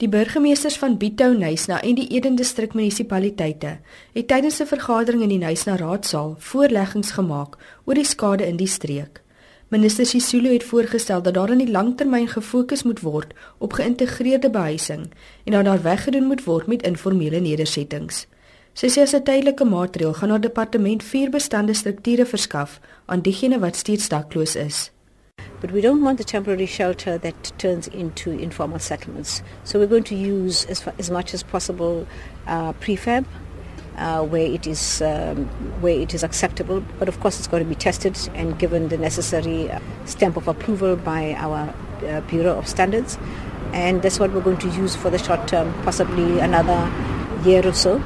Die burgemeesters van Bito, Nysna en die Eden Distrik munisipaliteite het tydens 'n vergadering in die Nysna raadsaal voorleggings gemaak oor die skade in die streek. Minister Sisulu het voorgestel dat daar in die langtermyn gefokus moet word op geïntegreerde behuising en dat daar weggedoen moet word met informele nedersettings. Sy sê as 'n tydelike maatreël gaan haar departement vier bestande strukture verskaf aan diegene wat steeds dakloos is. But we don't want the temporary shelter that turns into informal settlements. So we're going to use as, as much as possible uh, prefab uh, where it is um, where it is acceptable. But of course, it's got to be tested and given the necessary uh, stamp of approval by our uh, Bureau of Standards. And that's what we're going to use for the short term, possibly another year or so.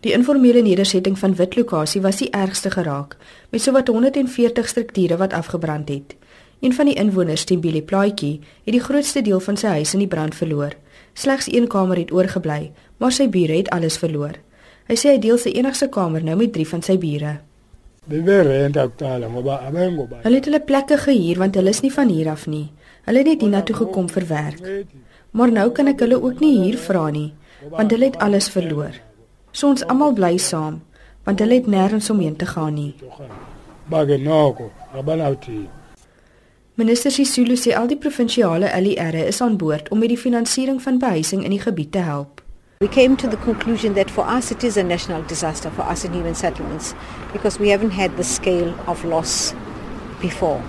Die informele nedersetting van Witlokasie was die ergste geraak, met sowat 140 strukture wat afgebrand het. Een van die inwoners, Timbili Plaatjie, het die grootste deel van sy huis in die brand verloor. Slegs een kamer het oorgebly, maar sy bure het alles verloor. Hy sê hy deel sy enigste kamer nou met drie van sy bure. Hulle het hulle plekke gehuur want hulle is nie van hier af nie. Hulle het net hiernatoe gekom vir werk. Maar nou kan ek hulle ook nie hier vra nie, want hulle het alles verloor. So ons almal bly saam, want hulle het nêrens omheen te gaan nie. bake noko abanawuthini Minister Sisulu sê al die provinsiale LERre is aan boord om met die finansiering van behuising in die gebied te help. We came to the conclusion that for us it is a national disaster for us in human settlements because we haven't had the scale of loss before.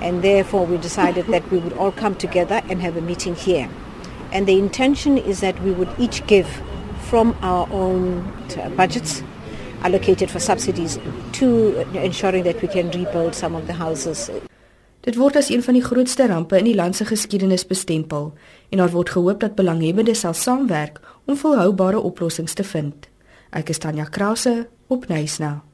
And therefore we decided that we would all come together and have a meeting here. And the intention is that we would each give from our own uh, budgets allocated for subsidies to ensuring that we can rebuild some of the houses Dit word as een van die grootste rampe in die land se geskiedenis bestempel en daar word gehoop dat belanghebbendes sal saamwerk om volhoubare oplossings te vind. Ek is Tanya Krause op Nysna.